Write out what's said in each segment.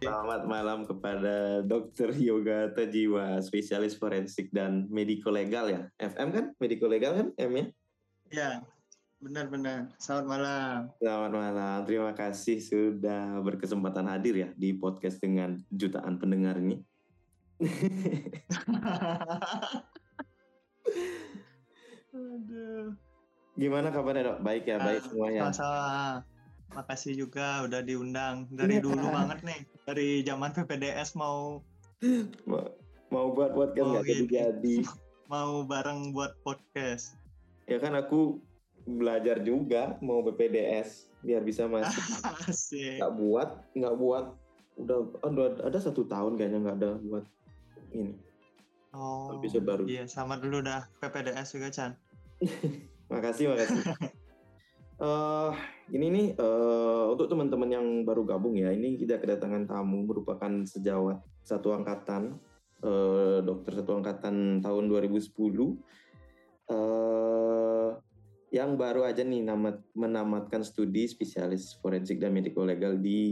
Selamat malam kepada Dokter Yoga Tejiwa, spesialis forensik dan mediko legal ya. FM kan? Mediko legal kan M ya? Ya, benar-benar. Selamat malam. Selamat malam. Terima kasih sudah berkesempatan hadir ya di podcast dengan jutaan pendengar ini. Aduh. Gimana kabarnya dok? Baik ya, baik Ah, semuanya. Sama-sama. Makasih juga udah diundang dari Iya. dulu banget nih. Dari zaman PPDS mau Mau, mau buat podcast nggak gitu. jadi-jadi. mau bareng buat podcast. Ya kan aku belajar juga mau BPDS biar bisa masuk. Nggak buat, nggak buat. Udah, udah ada satu tahun kayaknya nggak ada buat ini. Oh. Bisa baru. Iya, sama dulu dah PPDS juga Chan. Makasih, makasih. Eh, ini nih eh, untuk teman-teman yang baru gabung ya, ini kita kedatangan tamu merupakan sejawat satu angkatan, eh, dokter satu angkatan tahun 2010, eh, yang baru aja nih namat, menamatkan studi spesialis forensik dan mediko legal di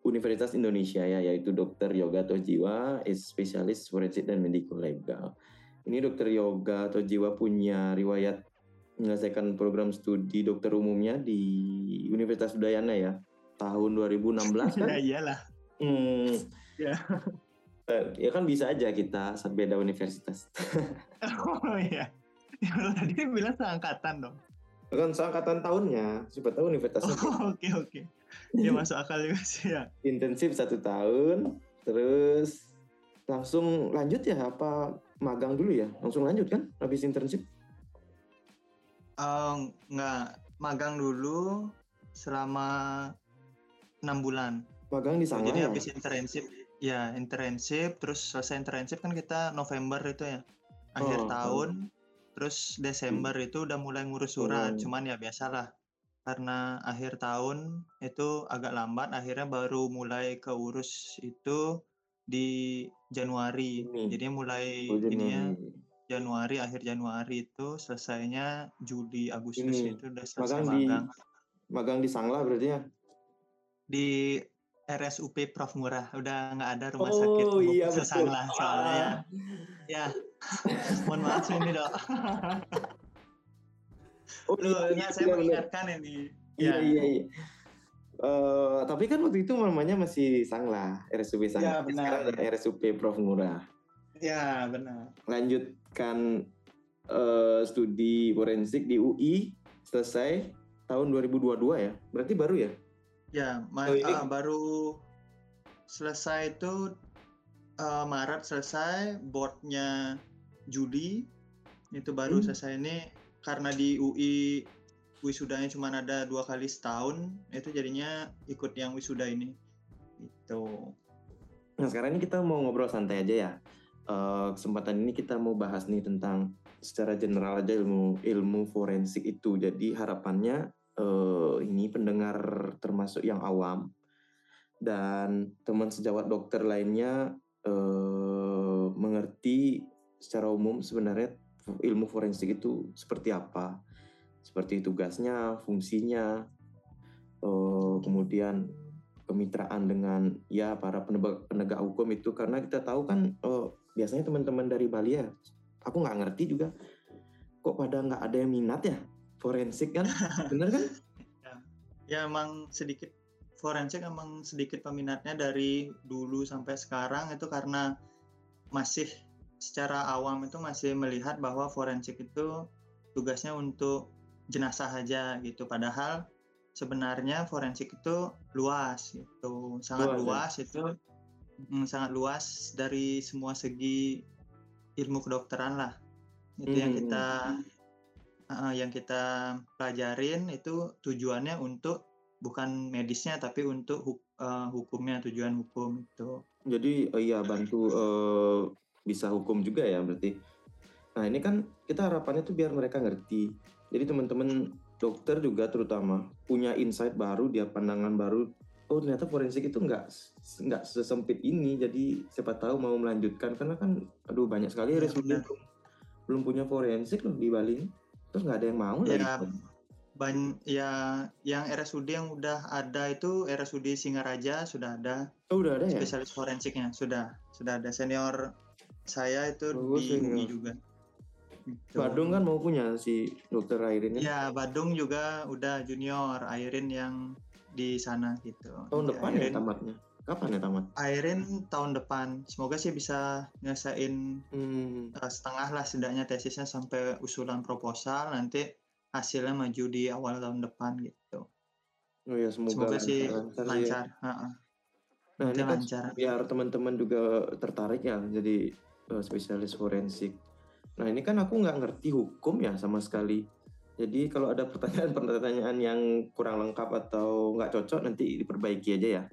Universitas Indonesia ya, yaitu Dokter Yoga Tojiwa, is spesialis forensik dan mediko legal. Ini Dokter Yoga Tojiwa punya riwayat menyelesaikan program studi dokter umumnya di Universitas Udayana ya tahun 2016 kan? Ya iyalah. Hmm, Ya. eh, ya kan bisa aja kita saat beda universitas. Oh iya. Ya tadi bilang seangkatan dong. kan seangkatan tahunnya, siapa tahu universitasnya Oh, Oke oke. Ya masuk akal juga sih ya. intensif satu tahun, terus langsung lanjut ya apa magang dulu ya? Langsung lanjut kan habis internship? Oh, nggak magang dulu selama enam bulan. Magang di sana Jadi ya? habis internship, ya internship, terus selesai internship kan kita November itu ya, akhir Oh, tahun, terus Desember itu udah mulai ngurus surat. Oh. Cuman ya biasalah, karena akhir tahun itu agak lambat, akhirnya baru mulai keurus itu di Januari. Ini. Jadi mulai Oh, jadi ininya Januari, akhir Januari itu selesainya Juli, Agustus Ini, itu udah selesai magang di magang. magang di Sangla berarti ya? di RSUP Prof Murah udah nggak ada rumah Oh, sakit iya, khusus betul. Sanglah soalnya ya. Ah. Ya, mohon maaf ini dok. Oh Lu, iya, nggak, saya iya, bener. mengingatkan ini. Iya Ya. iya iya. Eh, tapi kan waktu itu namanya masih Sangla, RSUP Sangla. Ya, benar. Sekarang RSUP Prof Murah. Ya benar. Lanjutkan eh, studi forensik di UI selesai tahun 2022 ya. Berarti baru ya? Ya, ma- Oh, ini- ah, baru selesai itu eh, Maret selesai, boardnya Juli itu baru Hmm. selesai ini karena di UI wisudanya cuma ada dua kali setahun, itu jadinya ikut yang wisuda ini. Itu. Nah sekarang ini kita mau ngobrol santai aja ya. Eh, kesempatan ini kita mau bahas nih tentang secara general aja ilmu ilmu forensik itu. Jadi harapannya eh, ini pendengar termasuk yang awam dan teman sejawat dokter lainnya eh, mengerti secara umum sebenarnya ilmu forensik itu seperti apa, seperti tugasnya, fungsinya, eh, kemudian kemitraan dengan ya para penegak, penegak hukum itu karena kita tahu kan oh, biasanya teman-teman dari Bali ya aku nggak ngerti juga kok pada nggak ada yang minat ya? Forensik kan? Bener kan? Ya emang sedikit forensik emang sedikit peminatnya dari dulu sampai sekarang itu karena masih secara awam itu masih melihat bahwa forensik itu tugasnya untuk jenazah aja gitu. Padahal sebenarnya forensik itu luas gitu sangat Luas, luas, ya? itu mm, sangat luas dari semua segi ilmu kedokteran lah. Itu yang Hmm. kita uh, yang kita pelajarin itu tujuannya untuk bukan medisnya tapi untuk hu- uh, hukumnya tujuan hukum itu. Jadi oh iya bantu eh, bisa hukum juga ya berarti. Nah ini kan kita harapannya tuh biar mereka ngerti. Jadi teman-teman dokter juga terutama punya insight baru dia pandangan baru oh ternyata forensik itu nggak nggak sesempit ini jadi siapa tahu mau melanjutkan karena kan aduh banyak sekali Ya, benar. belum, belum punya forensik loh di Bali terus nggak ada yang mau Ya, lagi ban ya yang RSUD yang udah ada itu RSUD Singaraja sudah ada Oh, udah ada ya? spesialis forensiknya sudah sudah ada senior saya itu Oh, di senior. UI juga. Gitu. Badung kan mau punya si dokter Airin ya? Ya Badung juga udah junior Airin yang di sana gitu. Tahun Jadi depan ya Airin, tamatnya? Kapan ya tamat? Airin tahun depan. Semoga sih bisa nyelesain Hmm. eh, setengah lah setidaknya tesisnya sampai usulan proposal nanti hasilnya maju di awal tahun depan gitu. Oh ya semoga, Semoga sih lancar, ya. lancar. Ha-ha. Nah ini kan lancar. biar teman-teman juga tertarik ya jadi eh, spesialis forensik. Nah ini kan aku nggak ngerti hukum ya sama sekali. Jadi kalau ada pertanyaan-pertanyaan yang kurang lengkap atau nggak cocok nanti diperbaiki aja ya.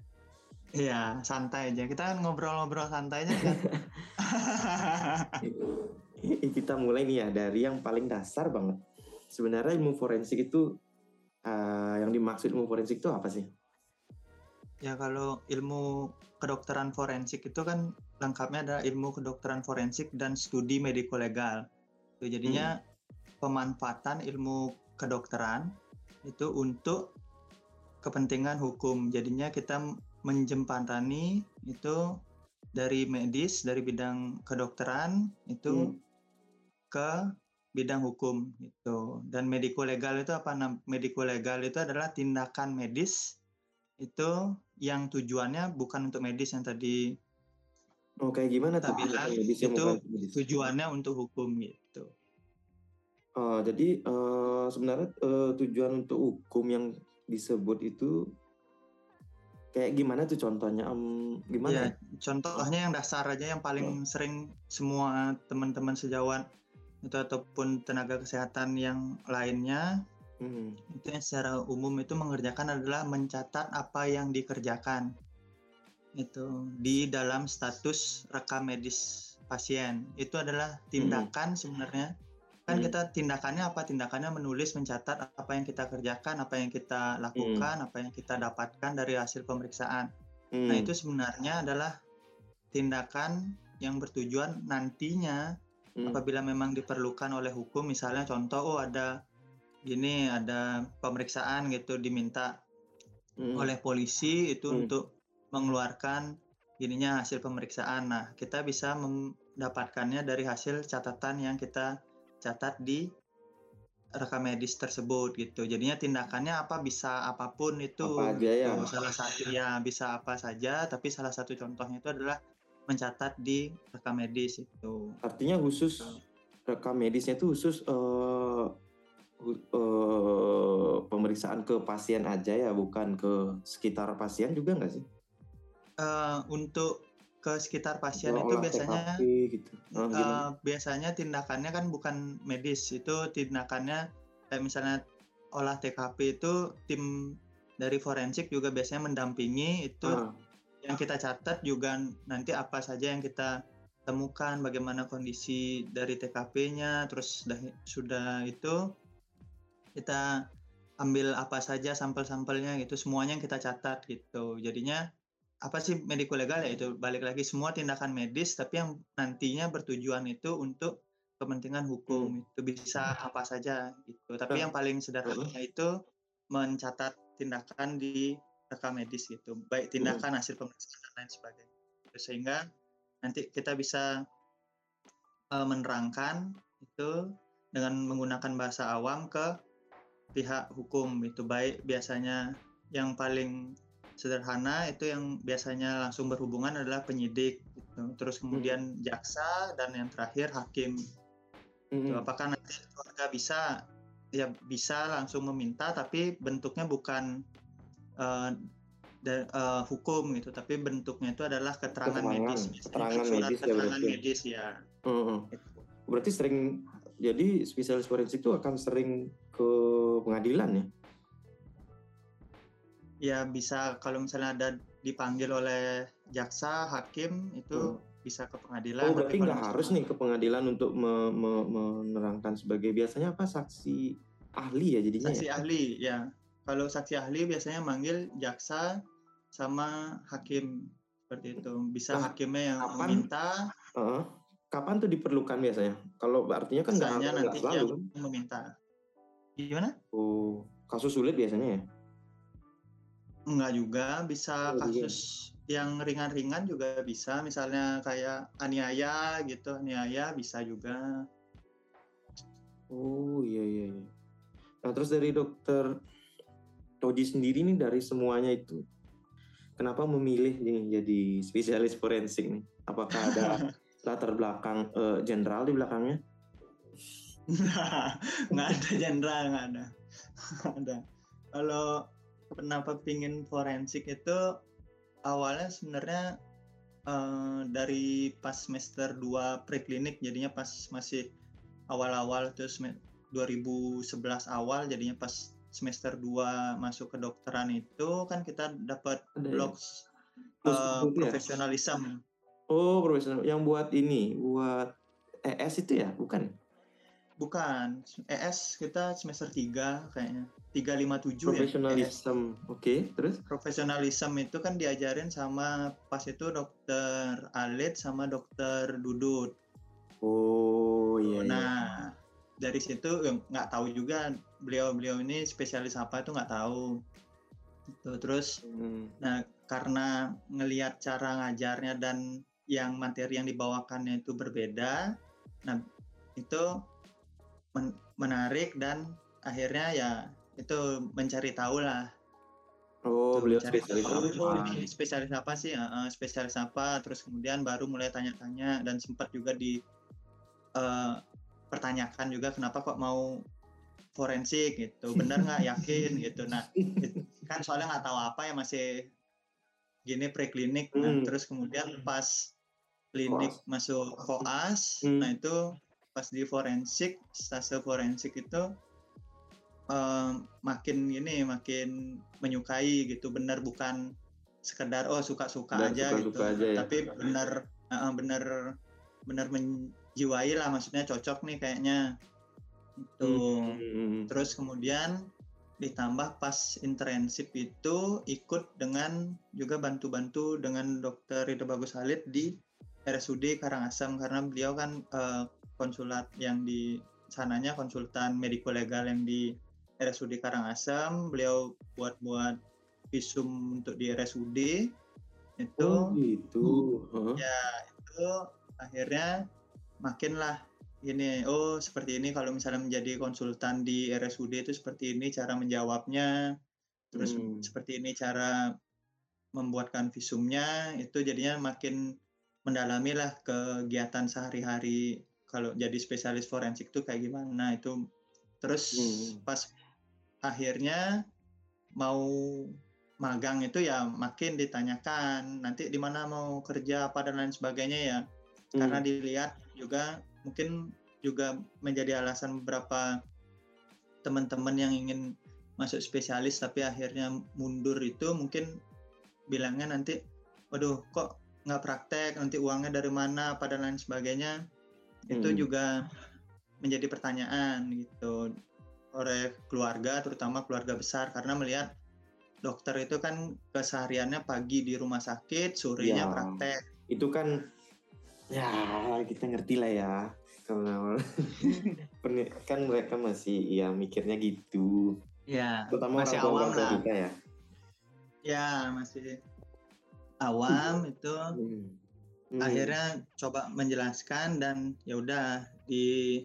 Iya, santai aja. Kita kan ngobrol-ngobrol santai aja kan. Kita mulai nih ya dari yang paling dasar banget. Sebenarnya ilmu forensik itu eh, yang dimaksud ilmu forensik itu apa sih? Ya kalau ilmu kedokteran forensik itu kan lengkapnya ada ilmu kedokteran forensik dan studi mediko-legal. Itu jadinya pemanfaatan ilmu kedokteran itu untuk kepentingan hukum. Jadinya kita menjembatani itu dari medis, dari bidang kedokteran itu Hmm. ke bidang hukum gitu. Dan mediko-legal itu apa? Nah, mediko-legal itu adalah tindakan medis itu yang tujuannya bukan untuk medis yang tadi Oh kayak gimana Kita tuh? bilang Medis yang itu medis? tujuannya untuk hukum gitu. Oh, jadi eh, sebenarnya eh, tujuan untuk hukum yang disebut itu kayak gimana tuh contohnya? Ya, gimana? contohnya yang dasar aja yang paling sering semua teman-teman sejawat itu ataupun tenaga kesehatan yang lainnya Hmm. itu yang secara umum itu mengerjakan adalah mencatat apa yang dikerjakan itu di dalam status rekam medis pasien itu adalah tindakan sebenarnya kan Hmm. kita tindakannya apa tindakannya menulis mencatat apa yang kita kerjakan apa yang kita lakukan apa yang kita dapatkan dari hasil pemeriksaan Hmm. nah itu sebenarnya adalah tindakan yang bertujuan nantinya Hmm. apabila memang diperlukan oleh hukum misalnya contoh oh ada gini ada pemeriksaan gitu diminta Hmm. oleh polisi itu Hmm. untuk mengeluarkan ininya hasil pemeriksaan nah kita bisa mendapatkannya dari hasil catatan yang kita catat di rekam medis tersebut gitu jadinya tindakannya apa bisa apa pun itu Apa aja ya? gitu. salah satu ya bisa apa saja tapi salah satu contohnya itu adalah mencatat di rekam medis itu Artinya khusus rekam medisnya itu khusus hu- eh, pemeriksaan ke pasien aja ya, bukan ke sekitar pasien juga nggak sih? Eh, untuk ke sekitar pasien Olah itu biasanya TKP gitu. Gimana? eh, biasanya tindakannya kan bukan medis itu tindakannya kayak misalnya olah TKP itu tim dari forensik juga biasanya mendampingi itu Ah, yang kita catat juga nanti apa saja yang kita temukan bagaimana kondisi dari TKP-nya terus sudah sudah itu kita ambil apa saja sampel-sampelnya gitu semuanya yang kita catat gitu jadinya apa sih medico legal ya? Itu balik lagi semua tindakan medis tapi yang nantinya bertujuan itu untuk kepentingan hukum. Itu bisa apa saja gitu. Tapi Nah, yang paling sederhana itu mencatat tindakan di rekam medis gitu. Baik tindakan hasil pemeriksaan dan lain sebagainya. Sehingga nanti kita bisa eh, menerangkan itu dengan menggunakan bahasa awam ke pihak hukum itu baik biasanya yang paling sederhana itu yang biasanya langsung berhubungan adalah penyidik gitu. terus kemudian jaksa dan yang terakhir hakim hmm. Gitu. apakah nanti keluarga bisa ya bisa langsung meminta tapi bentuknya bukan da- eh, hukum gitu tapi bentuknya itu adalah keterangan, Keterangan, medis keterangan surat medis ya keterangan berarti. medis ya. Gitu. Berarti sering jadi spesialis forensik itu akan sering ke pengadilan ya? Ya bisa kalau misalnya ada dipanggil oleh jaksa hakim itu bisa ke pengadilan Oh berarti nggak harus nih ke pengadilan untuk me- me- menerangkan sebagai biasanya apa saksi ahli ya jadinya saksi ya? ahli ya kalau saksi ahli biasanya manggil jaksa sama hakim seperti itu bisa Nah, hakimnya yang kapan- meminta Heeh. Kapan tuh diperlukan biasanya? Kalau artinya kan nggak nanti selalu yang kan? meminta gimana Oh kasus sulit biasanya ya? Enggak juga, bisa Oh, iya. kasus yang ringan-ringan juga bisa, misalnya kayak aniaya gitu, aniaya bisa juga. Oh iya iya iya. Nah terus dari dokter Toji sendiri nih dari semuanya itu, kenapa memilih nih jadi spesialis forensik nih? Apakah ada latar belakang eh, jenderal di belakangnya? nggak ada jenderal, nggak ada. Nggak ada. Kalau kenapa pingin forensik itu awalnya sebenarnya eh, dari pas semester 2 preklinik jadinya pas masih awal-awal terus 2011 awal jadinya pas semester 2 masuk ke dokteran itu kan kita dapat Ada ya? blok Terus eh, itu ya? profesionalism Oh profesional yang buat ini, buat ES itu ya, bukan? Bukan ES kita semester 3 kayaknya 357 ya ES. Profesionalism, oke. Terus? profesionalism itu kan diajarin sama pas itu dokter Alit sama dokter Dudut Oh iya. iya. Nah, dari situ ya nggak tahu juga beliau-beliau ini spesialis apa itu nggak tahu. Gitu. Terus, Hmm. nah karena ngelihat cara ngajarnya dan yang materi yang dibawakannya itu berbeda, nah itu men- menarik dan akhirnya ya itu mencari tahu lah. Oh beliau spesialis tahu, apa? oh, ini spesialis apa sih? Heeh, spesialis apa? Terus kemudian baru mulai tanya-tanya dan sempat juga di eh, pertanyakan juga kenapa kok mau forensik gitu benar nggak yakin gitu nah kan soalnya nggak tahu apa ya masih gini preklinik nah Hmm. terus kemudian pas klinik masuk koas Hmm. nah itu pas di forensik stase forensik itu eh, makin ini makin menyukai gitu. Benar bukan sekedar oh suka-suka aja gitu. aja ya. tapi benar benar benar menjiwai lah maksudnya cocok nih kayaknya. Itu Hmm. terus kemudian ditambah pas internship itu ikut dengan juga bantu-bantu dengan dokter Ridho Bagus Halid di RSUD Karangasem. Karena beliau kan eh, konsulat yang di sananya konsultan mediko legal yang di RSUD Karangasem beliau buat-buat visum untuk di RSUD itu Oh gitu. Hah? ya itu akhirnya makinlah ini oh seperti ini kalau misalnya menjadi konsultan di RSUD itu seperti ini cara menjawabnya terus Hmm. seperti ini cara membuatkan visumnya itu jadinya makin mendalami lah kegiatan sehari-hari kalau jadi spesialis forensik itu kayak gimana itu. Terus Hmm. pas akhirnya mau magang itu ya makin ditanyakan nanti di mana mau kerja apa dan lain sebagainya ya. Karena Hmm. dilihat juga mungkin juga menjadi alasan beberapa teman-teman yang ingin masuk spesialis tapi akhirnya mundur itu mungkin bilangnya nanti waduh kok nggak praktek? Nanti uangnya dari mana? apa dan lain sebagainya itu Hmm. juga menjadi pertanyaan gitu oleh keluarga terutama keluarga besar karena melihat dokter itu kan kesehariannya pagi di rumah sakit sorenya Ya. praktek itu kan ya kita ngerti lah ya kalau kan mereka masih ya mikirnya gitu ya terutama Masih orang awam lah. kita ya ya masih awam itu Hmm. Hmm. akhirnya coba menjelaskan dan ya udah di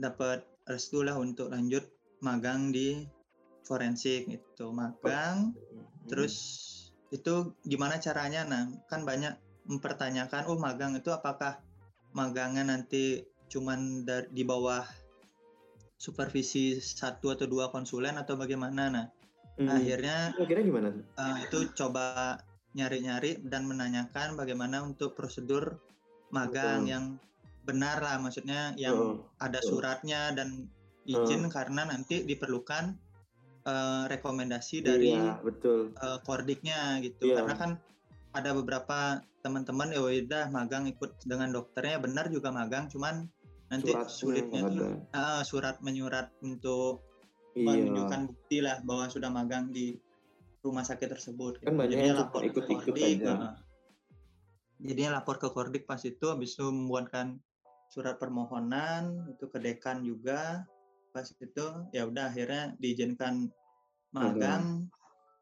dapat restu lah untuk lanjut magang di forensik itu magang Hmm. terus itu gimana caranya nah kan banyak mempertanyakan oh magang itu apakah magangnya nanti cuman dar- di bawah supervisi satu atau dua konsulen atau bagaimana nah Hmm. akhirnya kira gimana eh, itu coba nyari-nyari dan menanyakan bagaimana untuk prosedur magang Betul. yang benar lah. Maksudnya yang Oh, ada betul. suratnya dan izin karena nanti diperlukan eh, rekomendasi dari iya betul. eh, kordiknya gitu. Iya. karena kan ada beberapa teman-teman ya udah magang ikut dengan dokternya. Benar juga magang cuman nanti Suratnya sulitnya tuh eh, surat menyurat untuk iya. menunjukkan bukti lah bahwa sudah magang di rumah sakit tersebut. Kan banyak Jadinya yang cuma lapor ke ikut-ikut Kordik, aja. Jadinya lapor ke Kordik pas itu, habis itu membuatkan surat permohonan itu ke dekan juga. pas itu ya udah akhirnya diizinkan magang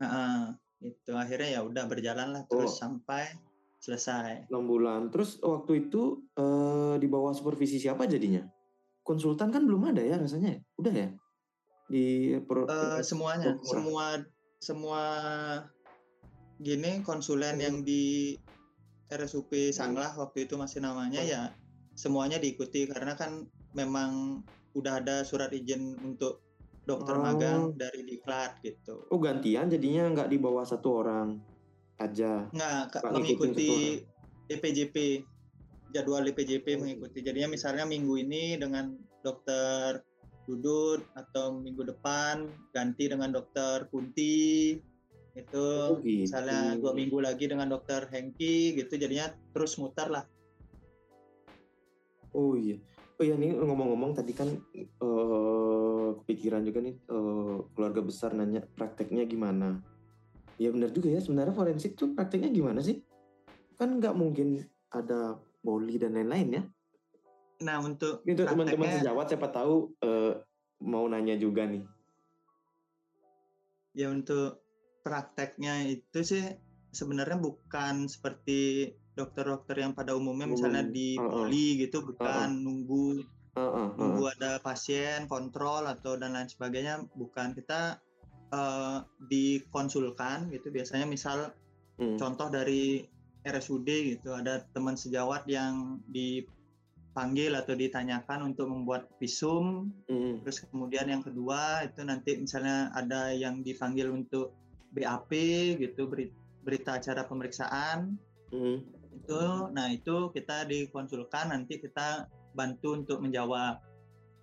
Heeh, itu akhirnya ya udah berjalan lah terus Oh. sampai selesai. 6 bulan. Terus waktu itu eh, di bawah supervisi siapa jadinya? Konsultan kan belum ada ya rasanya. ya? Udah ya? Di pro, Eh, semuanya, murah. semua semua gini konsulen yang di RSUP Sanglah waktu itu masih namanya ya semuanya diikuti karena kan memang udah ada surat izin untuk dokter Oh. magang dari diklat gitu. Oh gantian jadinya nggak di bawah satu orang aja. Nggak mengikuti DPJP jadwal DPJP mengikuti. Jadinya misalnya minggu ini dengan dokter Dudut atau minggu depan ganti dengan dokter Kunti itu Oh, gitu. misalnya dua minggu lagi dengan dokter Hengki gitu jadinya terus mutar lah Oh iya. Oh iya nih ngomong-ngomong tadi kan eh kepikiran juga nih eh, keluarga besar nanya prakteknya gimana. Ya benar juga ya sebenarnya forensik tuh prakteknya gimana sih? Kan nggak mungkin ada poli dan lain-lain ya. Nah untuk Itu teman-teman sejawat siapa tahu eh, mau nanya juga nih. ya untuk prakteknya itu sih sebenarnya bukan seperti dokter-dokter yang pada umumnya misalnya Umum. di Uh-uh. poli gitu bukan nunggu Heeh, heeh. nunggu ada pasien kontrol atau dan lain sebagainya bukan kita eh, dikonsulkan gitu biasanya misal Hmm. contoh dari RSUD gitu ada teman sejawat yang dipanggil atau ditanyakan untuk membuat visum Hmm. terus kemudian yang kedua itu nanti misalnya ada yang dipanggil untuk BAP gitu beri- berita acara pemeriksaan Hmm. itu nah itu kita dikonsulkan nanti kita bantu untuk menjawab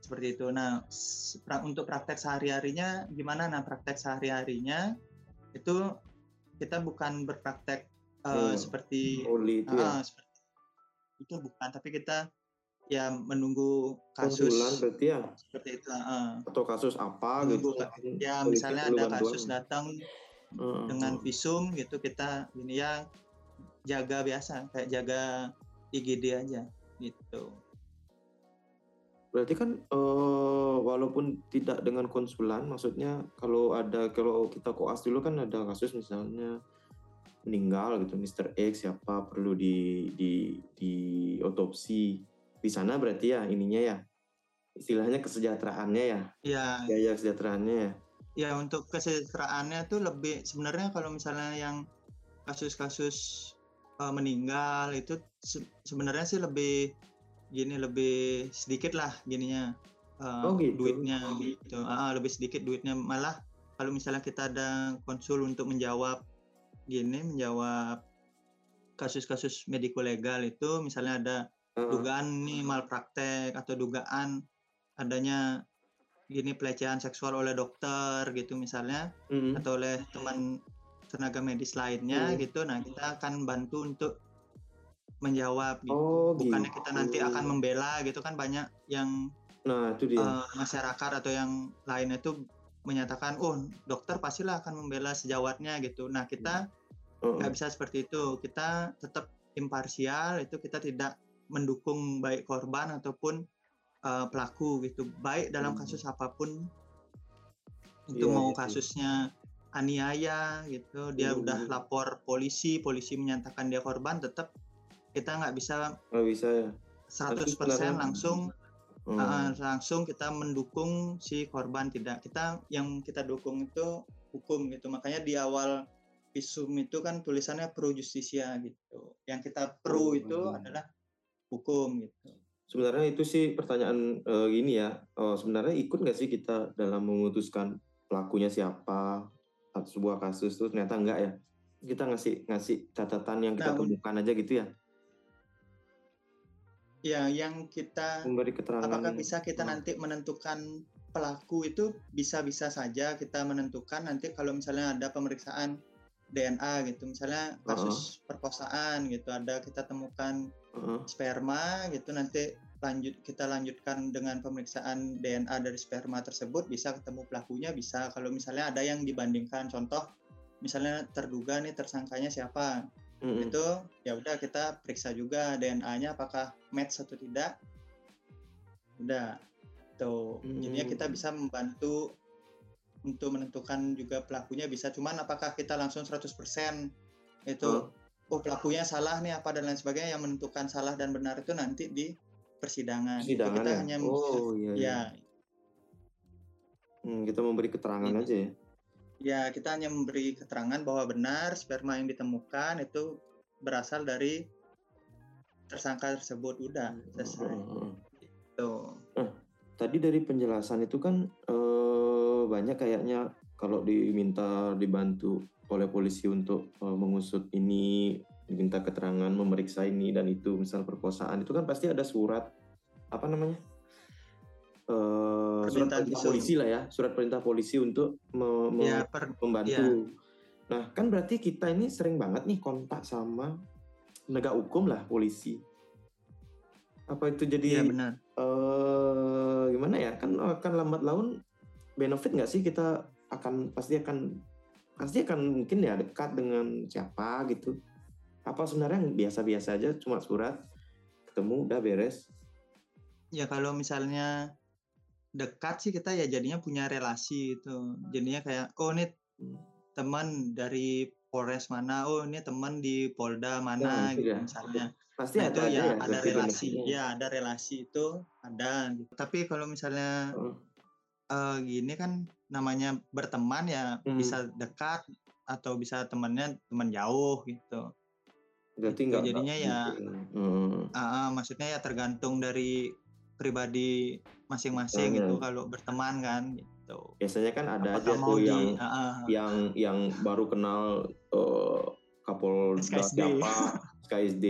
seperti itu nah pra- untuk praktek sehari harinya gimana nah praktek sehari harinya itu kita bukan berpraktek eh, Hmm. seperti itu ya. ah, seperti itu bukan tapi kita ya menunggu kasus Konsulan berarti ya seperti itu ah. atau kasus apa Menunggu gitu. ya misalnya ada bantuan. kasus datang Heeh, dengan visum gitu kita ini ya jaga biasa kayak jaga IGD aja gitu Berarti kan eh, walaupun tidak dengan konsulan, maksudnya kalau ada kalau kita koas dulu kan ada kasus misalnya meninggal gitu, Mr. X siapa perlu di di di otopsi di sana berarti ya ininya ya istilahnya kesejahteraannya ya ya biaya kesejahteraannya ya. ya untuk kesejahteraannya tuh lebih sebenarnya kalau misalnya yang kasus-kasus eh, meninggal itu se- sebenarnya sih lebih gini lebih sedikit lah gininya eh, Oh, gitu. duitnya gitu Ah, lebih sedikit duitnya malah kalau misalnya kita ada konsul untuk menjawab gini menjawab kasus-kasus mediko legal itu misalnya ada. Dugaan nih malpraktek atau dugaan adanya gini pelecehan seksual oleh dokter gitu misalnya Mm. atau oleh teman tenaga medis lainnya Hmm. gitu nah kita akan bantu untuk menjawab gitu. Oh bukannya gitu. kita nanti akan membela gitu kan banyak yang Nah itu dia. eh, masyarakat atau yang lainnya itu menyatakan oh dokter pastilah akan membela sejawatnya gitu nah kita Heeh. nggak bisa seperti itu kita tetap imparsial itu kita tidak mendukung baik korban ataupun uh, pelaku gitu baik dalam Hmm. kasus apa pun itu Iya, mau gitu. kasusnya aniaya gitu dia Hmm. udah lapor polisi polisi menyatakan dia korban tetap kita nggak bisa Nggak bisa ya. 100% sebenarnya- langsung Hmm. uh, langsung kita mendukung si korban tidak kita yang kita dukung itu hukum gitu makanya di awal visum itu kan tulisannya pro justisia gitu yang kita pro Oh, itu iya. adalah hukum gitu Sebenarnya itu sih pertanyaan eh, gini ya. Oh, sebenarnya ikut nggak sih kita dalam memutuskan pelakunya siapa atau sebuah kasus tuh ternyata enggak ya. Kita ngasih ngasih catatan yang kita Nah, temukan aja gitu ya. ya yang kita Memberi keterangan. apakah bisa kita Hmm. nanti menentukan pelaku itu bisa-bisa saja kita menentukan nanti kalau misalnya ada pemeriksaan DNA gitu misalnya kasus perkosaan gitu ada kita temukan Heeh. sperma gitu nanti lanjut kita lanjutkan dengan pemeriksaan DNA dari sperma tersebut bisa ketemu pelakunya bisa kalau misalnya ada yang dibandingkan contoh misalnya terduga nih tersangkanya siapa Mm-mm. itu ya udah kita periksa juga DNA-nya apakah match atau tidak udah gitu. Jadinya kita Hmm. bisa membantu untuk menentukan juga pelakunya bisa. Cuman apakah kita langsung 100% itu Oh. Oh pelakunya salah nih apa dan lain sebagainya yang menentukan salah dan benar itu nanti di persidangan. Itu Persidangan kita ya? hanya Oh iya. iya. ya Hmm, kita memberi keterangan Iya. aja ya. ya kita hanya memberi keterangan bahwa benar sperma yang ditemukan itu berasal dari tersangka tersebut udah selesai. Heeh. Tuh. Tadi dari penjelasan itu kan eh, banyak kayaknya kalau diminta dibantu oleh polisi untuk eh, mengusut ini, diminta keterangan, memeriksa ini dan itu, misal perkosaan itu kan pasti ada surat apa namanya? Eh, surat perintah polisi lah ya, surat perintah polisi untuk me- me- Ya per membantu. Nah, kan berarti kita ini sering banget nih kontak sama penegak hukum lah, polisi. Apa itu jadi Iya benar. eh gimana ya? Kan akan lambat laun benefit nggak sih kita akan pasti akan pasti akan mungkin ya dekat dengan siapa gitu. Apa sebenarnya yang biasa-biasa aja cuma surat ketemu udah beres. Ya kalau misalnya dekat sih kita ya jadinya punya relasi itu. Jadinya kayak oh ini Hmm. teman dari Polres mana, oh ini teman di Polda mana itu gitu ya. misalnya. Pasti Nah, ada itu ya ya ada relasi. Ya ada relasi itu ada. Gitu. Tapi kalau misalnya Heeh. Eh, gini kan namanya berteman ya Hmm. bisa dekat atau bisa temannya teman jauh gitu. Berarti Gitu, nggak jadinya nggak ya-. Heeh. Ah, ah, maksudnya ya tergantung dari pribadi masing-masing Hmm. itu kalau berteman kan gitu. Biasanya kan ada Apakah aja tuh di yang ah, ah, yang yang baru kenal eh, Kapolda SKSD. siapa, SKSD,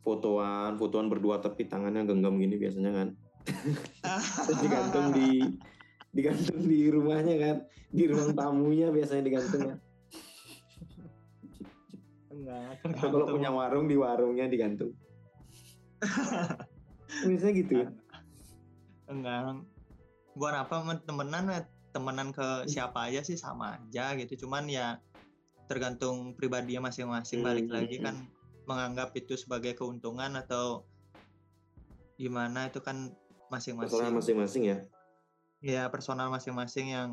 fotoan, fotoan berdua tapi tangannya genggam gini biasanya kan. Terus digantung di digantung di rumahnya kan, di ruang tamunya biasanya digantung. kan. enggak Atau kalau punya warung di warungnya digantung. Biasanya gitu. ya? enggak buat apa men- temenan temenan ke siapa aja sih sama aja gitu cuman ya tergantung pribadinya masing-masing balik Hmm, lagi hmm, kan menganggap itu sebagai keuntungan atau gimana itu kan masing-masing masing-masing ya. Ya personal masing-masing yang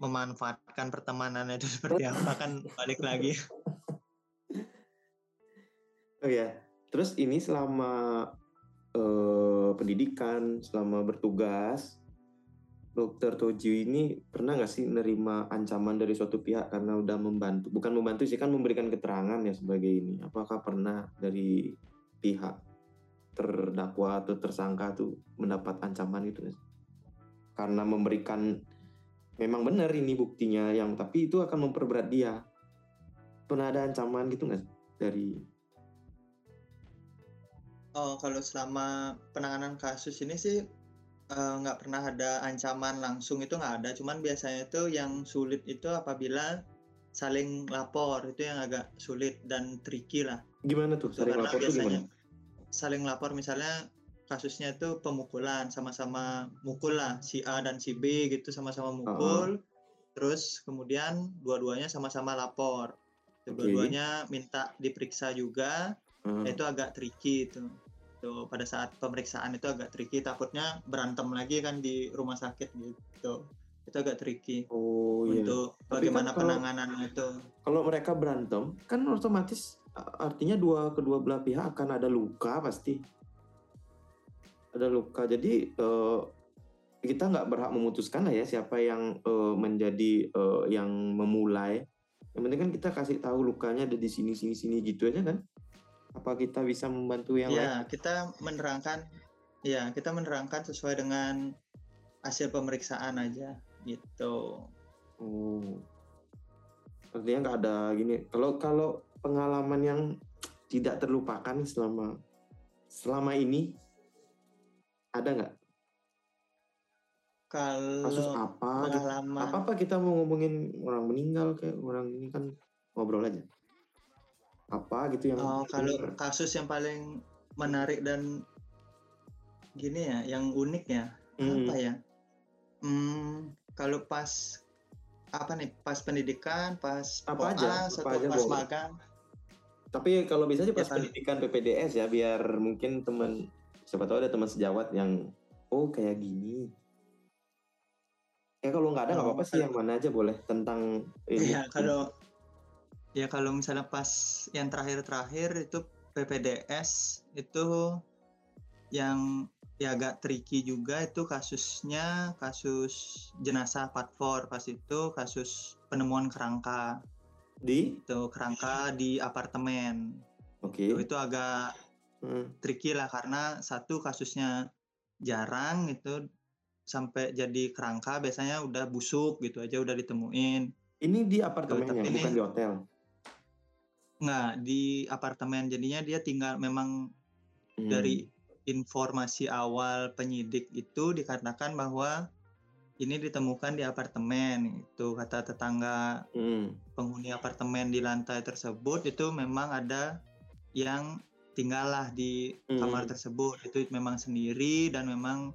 memanfaatkan pertemanannya itu seperti apa kan balik lagi Oh ya, terus ini selama eh, pendidikan, selama bertugas, Dokter Toji ini pernah nggak sih nerima ancaman dari suatu pihak karena udah membantu, bukan membantu sih kan memberikan keterangan ya sebagai ini. Apakah pernah dari pihak terdakwa atau tersangka tuh mendapat ancaman itu nggak sih? Karena memberikan memang benar ini buktinya yang tapi itu akan memperberat dia. Pernah ada ancaman gitu nggak dari Oh, kalau selama penanganan kasus ini sih eh, nggak pernah ada ancaman langsung itu nggak ada. Cuman biasanya itu yang sulit itu apabila saling lapor itu yang agak sulit dan tricky lah. gimana tuh? Saling Karena lapor biasanya gimana? saling lapor misalnya kasusnya itu pemukulan sama-sama mukul lah si A dan si B gitu sama-sama mukul. Terus kemudian dua-duanya sama-sama lapor. Dua-duanya minta diperiksa juga Ah. Ya, itu agak tricky itu tuh pada saat pemeriksaan itu agak tricky takutnya berantem lagi kan di rumah sakit gitu itu agak tricky Oh iya. untuk Tapi kan bagaimana kalau- penanganannya itu Kalau mereka berantem, kan otomatis artinya dua kedua belah pihak akan ada luka pasti. Ada luka. Jadi eh, kita nggak berhak memutuskan lah ya siapa yang eh, menjadi eh, yang memulai. Yang penting kan kita kasih tahu lukanya ada di sini sini sini gitu aja kan. Apa kita bisa membantu yang lain? ya kita menerangkan ya kita menerangkan sesuai dengan hasil pemeriksaan aja gitu Oh. Artinya nggak ada gini. Kalau kalau pengalaman yang tidak terlupakan selama selama ini ada nggak kasus kalau apa? gitu? pengalaman Apa apa kita mau ngomongin orang meninggal kayak orang ini kan ngobrol aja. Apa gitu yang oh, kalau kasus yang paling menarik dan gini ya yang unik ya Hmm, apa ya? Hmm, kalau pas apa nih? Pas pendidikan, pas Apa aja, koas, apa aja pas boleh. magang? Tapi kalau bisa sih pas Ya kan. pendidikan PPDS ya biar mungkin teman siapa tahu ada teman sejawat yang oh kayak gini Ya kalau nggak ada nggak Oh, apa-apa sih yang mana aja boleh tentang ini. Iya kalau ya kalau misalnya pas yang terakhir-terakhir itu PPDS itu yang ya agak tricky juga itu kasusnya kasus jenazah Patfor pas itu kasus penemuan kerangka di itu kerangka di apartemen oke. itu, itu agak Hmm. tricky lah karena satu kasusnya jarang itu sampai jadi kerangka biasanya udah busuk gitu aja udah ditemuin Ini di apartemennya tapi ini- bukan di hotel. nggak di apartemen jadinya dia tinggal memang Hmm. dari informasi awal penyidik itu dikatakan bahwa ini ditemukan di apartemen itu kata tetangga Hmm. penghuni apartemen di lantai tersebut itu memang ada yang tinggallah di kamar Hmm. tersebut itu memang sendiri dan memang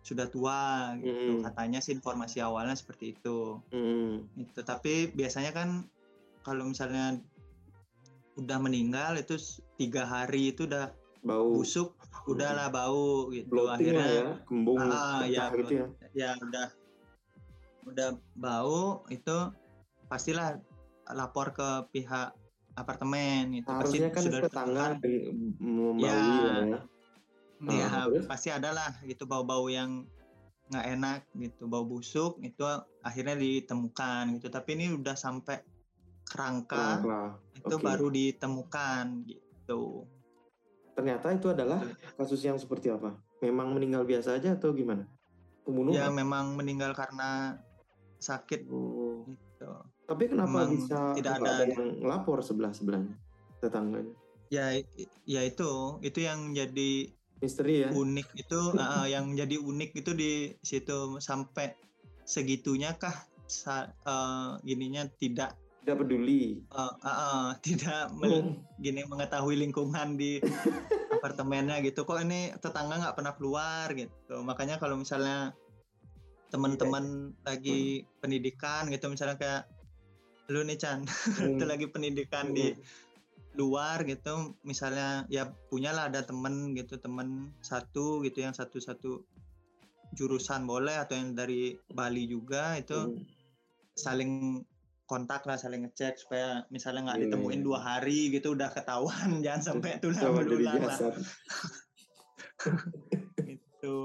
sudah tua gitu Hmm. katanya sih informasi awalnya seperti itu Hmm. itu tapi biasanya kan kalau misalnya udah meninggal itu tiga hari itu udah Bau busuk udahlah bau gitu bloating akhirnya ya, kembung Ah, ya, gitu ya. ya udah udah bau itu pastilah lapor ke pihak apartemen itu pasti kan sudah tetangga deng- membaui Ya. ya. ya terus? pasti ada lah gitu bau-bau yang nggak enak gitu bau busuk itu akhirnya ditemukan gitu tapi ini udah sampai kerangka Kerangka. itu oke. baru ditemukan gitu Ternyata itu adalah kasus yang seperti apa? Memang meninggal biasa aja atau gimana? ya Pembunuhan? memang meninggal karena sakit Oh. gitu Tapi kenapa Memang bisa tidak nggak ada- yang lapor sebelah sebelahnya tetangganya? ya ya itu itu yang jadi Misteri ya? unik itu uh, yang jadi unik itu di situ sampai segitunya kah sa- uh, gininya tidak Tidak peduli. uh, uh, uh, tidak mel- Oh. gini mengetahui lingkungan di apartemennya gitu kok ini tetangga nggak pernah keluar gitu makanya kalau misalnya teman-teman lagi pendidikan gitu misalnya kayak lu nih Chan. Itu lagi pendidikan di luar gitu. Misalnya ya punyalah ada temen gitu temen satu gitu yang satu satu jurusan boleh atau yang dari Bali juga itu Hmm. saling kontak lah saling ngecek supaya misalnya nggak Iya, ditemuin iya. dua hari gitu udah ketahuan jangan sampai tulang belulang lah. gitu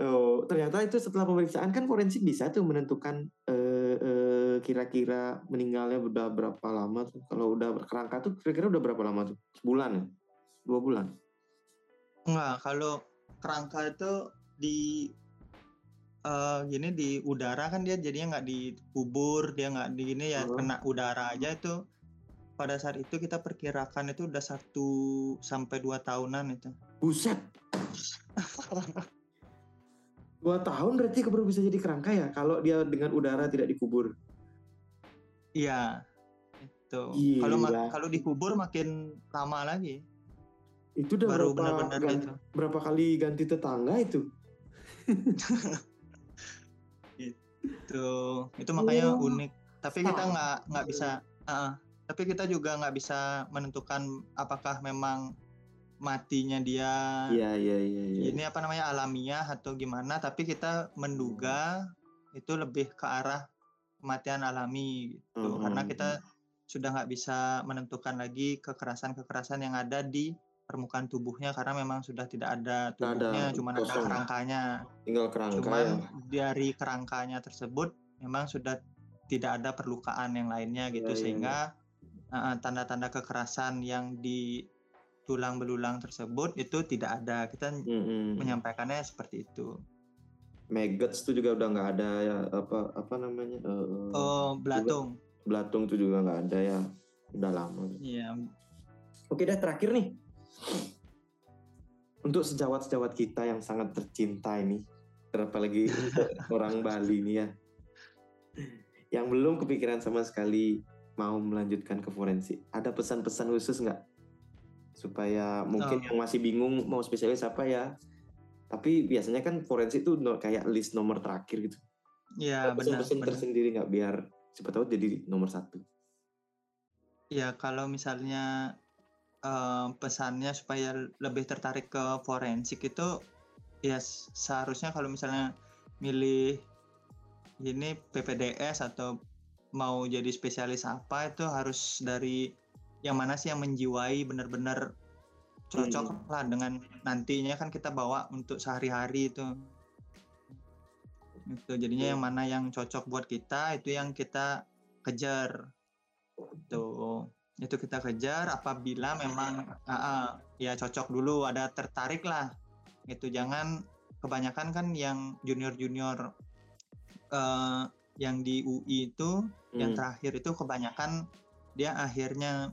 Oh, ternyata itu setelah pemeriksaan kan forensik bisa tuh menentukan eh, eh, kira-kira meninggalnya udah berapa lama tuh. Kalau udah berkerangka tuh kira-kira udah berapa lama tuh? Sebulan ya? Dua bulan? Enggak, kalau kerangka itu di eh, gini di udara kan dia jadinya nggak dikubur, dia nggak di gini ya Oh. kena udara aja itu. Pada saat itu kita perkirakan itu udah satu sampai dua tahunan itu. Buset! Dua tahun berarti baru bisa jadi kerangka ya? Kalau dia dengan udara tidak dikubur. Iya, itu. Kalau kalau dikubur makin lama lagi, Itu udah baru berapa, benar-benar gan- gitu. berapa kali ganti tetangga itu? Itu, itu makanya Oh, unik. Tapi kita nggak nggak bisa, ah, tapi kita juga nggak bisa menentukan apakah memang matinya dia Iya, iya, iya. iya. ini apa namanya alamiah atau gimana. Tapi kita menduga itu lebih ke arah kematian alami gitu, Hmm, karena hmm, kita sudah nggak bisa menentukan lagi kekerasan-kekerasan yang ada di permukaan tubuhnya karena memang sudah tidak ada tubuhnya, cuma ada kerangkanya. Tinggal kerangka Cuman ya. dari kerangkanya tersebut memang sudah tidak ada perlukaan yang lainnya gitu Iya, iya, sehingga uh, tanda-tanda kekerasan yang di tulang belulang tersebut itu tidak ada. Kita Mm-mm. menyampaikannya seperti itu. Maggots tuh juga udah nggak ada ya apa apa namanya eh, Oh, belatung. belatung tuh juga nggak ada ya udah lama. Iya. Oke dah terakhir nih untuk sejawat-sejawat kita yang sangat tercinta ini apalagi orang Bali nih ya yang belum kepikiran sama sekali mau melanjutkan ke forensik ada pesan-pesan khusus nggak supaya mungkin Oh. yang masih bingung mau spesialis apa ya tapi biasanya kan forensik no- kayak list nomor terakhir gitu Iya, Ada benar. benar. tersendiri nggak biar siapa tahu jadi nomor satu Ya, kalau misalnya eh, pesannya supaya lebih tertarik ke forensik itu ya seharusnya kalau misalnya milih ini PPDS atau mau jadi spesialis apa itu harus dari yang mana sih yang menjiwai benar-benar cocok hmm. lah dengan nantinya kan kita bawa untuk sehari-hari itu. Itu jadinya yang mana yang cocok buat kita itu yang kita kejar. Itu itu kita kejar apabila memang uh, uh, ya cocok dulu ada tertarik lah. Itu jangan kebanyakan kan yang junior junior uh, yang di UI itu hmm. yang terakhir itu kebanyakan dia akhirnya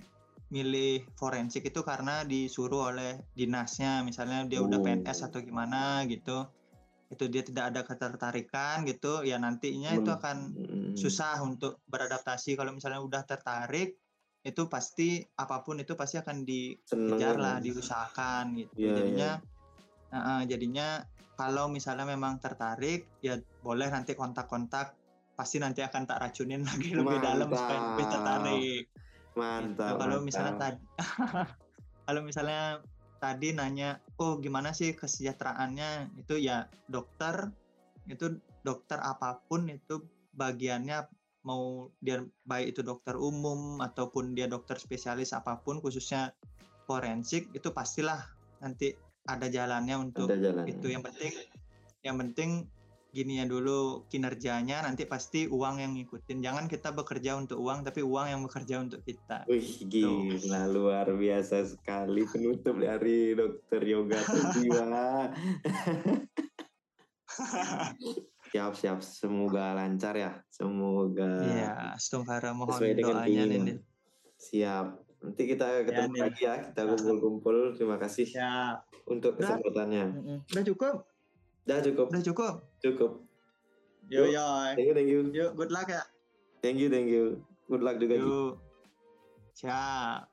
milih forensik itu karena disuruh oleh dinasnya. Misalnya dia oh. udah PNS atau gimana gitu. Itu dia tidak ada ketertarikan gitu ya nantinya itu akan hmm. susah untuk beradaptasi. Kalau misalnya udah tertarik itu pasti apa pun itu pasti akan dikejar lah diusahakan gitu. Yeah, jadinya yeah. Uh, jadinya kalau misalnya memang tertarik ya boleh nanti kontak-kontak pasti nanti akan tak racunin lagi lebih dalam supaya lebih tertarik Mantap. Gitu. Kalau misalnya tadi kalau misalnya tadi nanya, "Oh, gimana sih kesejahteraannya?" Itu ya dokter itu dokter apa pun itu bagiannya mau dia baik itu dokter umum ataupun dia dokter spesialis apa pun khususnya forensik itu pastilah nanti ada jalannya untuk ada jalannya. itu yang penting yang penting gini ya dulu kinerjanya nanti pasti uang yang ngikutin. Jangan kita bekerja untuk uang tapi uang yang bekerja untuk kita. Wih gila Tuh. luar biasa sekali penutup dari dokter yoga jiwa siap siap. Semoga lancar ya. Semoga iya setungkara mohon sesuai dengan doanya ini siap. Nanti kita ketemu ya, lagi ya. Kita kumpul-kumpul. Terima kasih ya. untuk kesempatannya. Udah cukup Udah cukup. Udah cukup. Cukup. Yo yo. Thank you, thank you. Yo, good luck ya. Thank you, thank you. Good luck juga. Yo. Siap.